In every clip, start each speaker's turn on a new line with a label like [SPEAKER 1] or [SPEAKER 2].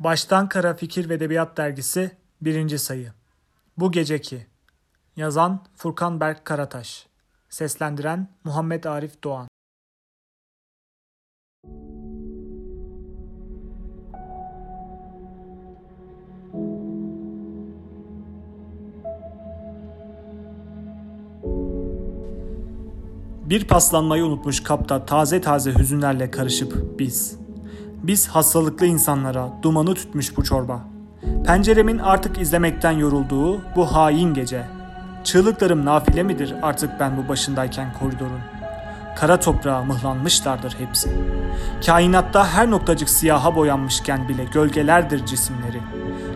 [SPEAKER 1] Baştan Kara Fikir ve Edebiyat Dergisi 1. sayı. Bu geceki. Yazan Furkan Berk Karataş. Seslendiren Muhammed Arif Doğan. Bir paslanmayı unutmuş kapta taze taze hüzünlerle karışıp biz. Biz hastalıklı insanlara dumanı tütmüş bu çorba. Penceremin artık izlemekten yorulduğu bu hain gece. Çığlıklarım nafile midir artık ben bu başındayken koridorun? Kara toprağa mıhlanmışlardır hepsi. Kainatta her noktacık siyaha boyanmışken bile gölgelerdir cisimleri.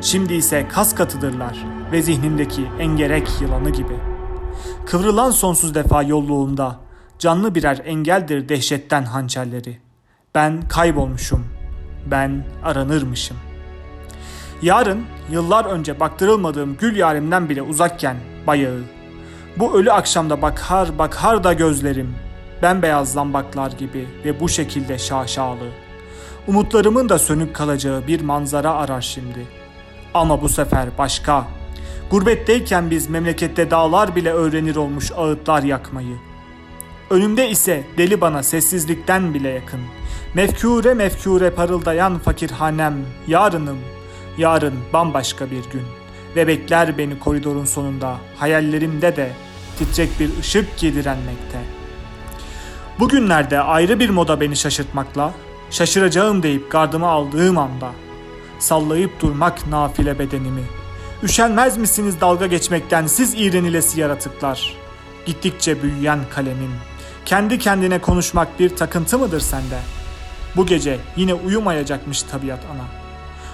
[SPEAKER 1] Şimdi ise kas katıdırlar ve zihnimdeki engerek yılanı gibi. Kıvrılan sonsuz defa yolluğumda canlı birer engeldir dehşetten hançerleri. Ben kaybolmuşum, ben aranırmışım. Yarın yıllar önce baktırılmadığım gül yarimden bile uzakken bayağı. Bu ölü akşamda bakar bakar da gözlerim, bembeyaz lambaklar gibi ve bu şekilde şaşalı. Umutlarımın da sönük kalacağı bir manzara arar şimdi. Ama bu sefer başka. Gurbetteyken biz memlekette dağlar bile öğrenir olmuş ağıtlar yakmayı. Önümde ise deli bana sessizlikten bile yakın. Mefkure mefkure parıldayan fakirhanem, yarınım, yarın bambaşka bir gün. Ve bekler beni koridorun sonunda, hayallerimde de titrek bir ışık giydirenmekte. Bugünlerde ayrı bir moda beni şaşırtmakla, şaşıracağım deyip gardımı aldığım anda, sallayıp durmak nafile bedenimi. Üşenmez misiniz dalga geçmekten siz iğrenilesi yaratıklar? Gittikçe büyüyen kalemim. Kendi kendine konuşmak bir takıntı mıdır sende? Bu gece yine uyumayacakmış tabiat ana.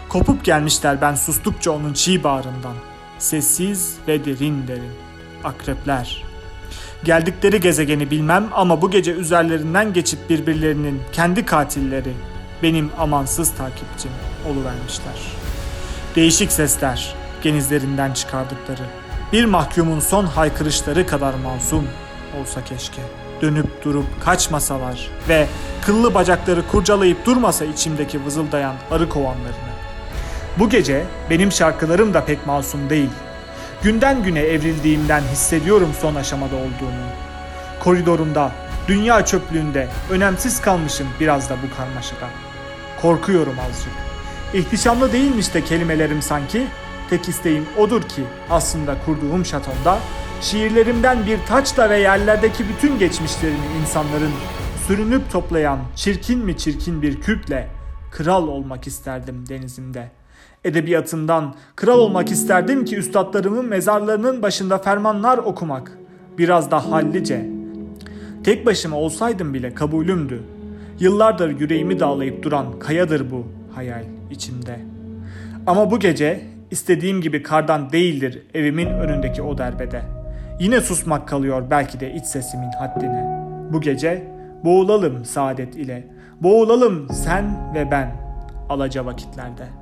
[SPEAKER 1] Kopup gelmişler ben sustukça onun çiğ bağrından. Sessiz ve derin derin. Akrepler. Geldikleri gezegeni bilmem ama bu gece üzerlerinden geçip birbirlerinin kendi katilleri benim amansız takipçim oluvermişler. Değişik sesler genizlerinden çıkardıkları bir mahkumun son haykırışları kadar masum olsa keşke. Dönüp durup kaçmasalar ve kıllı bacakları kurcalayıp durmasa içimdeki vızıldayan arı kovanlarını. Bu gece benim şarkılarım da pek masum değil. Günden güne evrildiğimden hissediyorum son aşamada olduğumu. Koridorumda, dünya çöplüğünde önemsiz kalmışım biraz da bu karmaşada. Korkuyorum azıcık. İhtişamlı değilmiş de kelimelerim sanki. Tek isteğim odur ki aslında kurduğum şatomda şiirlerimden bir taçla ve yerlerdeki bütün geçmişlerini insanların sürünüp toplayan çirkin mi çirkin bir kürkle kral olmak isterdim denizimde. Edebiyatından kral olmak isterdim ki üstadlarımın mezarlarının başında fermanlar okumak. Biraz da hallice. Tek başıma olsaydım bile kabulümdü. Yıllardır yüreğimi dağlayıp duran kayadır bu hayal içimde. Ama bu gece istediğim gibi kardan değildir evimin önündeki o derbede. Yine susmak kalıyor belki de iç sesimin haddine. Bu gece boğulalım saadet ile. Boğulalım sen ve ben alaca vakitlerde.''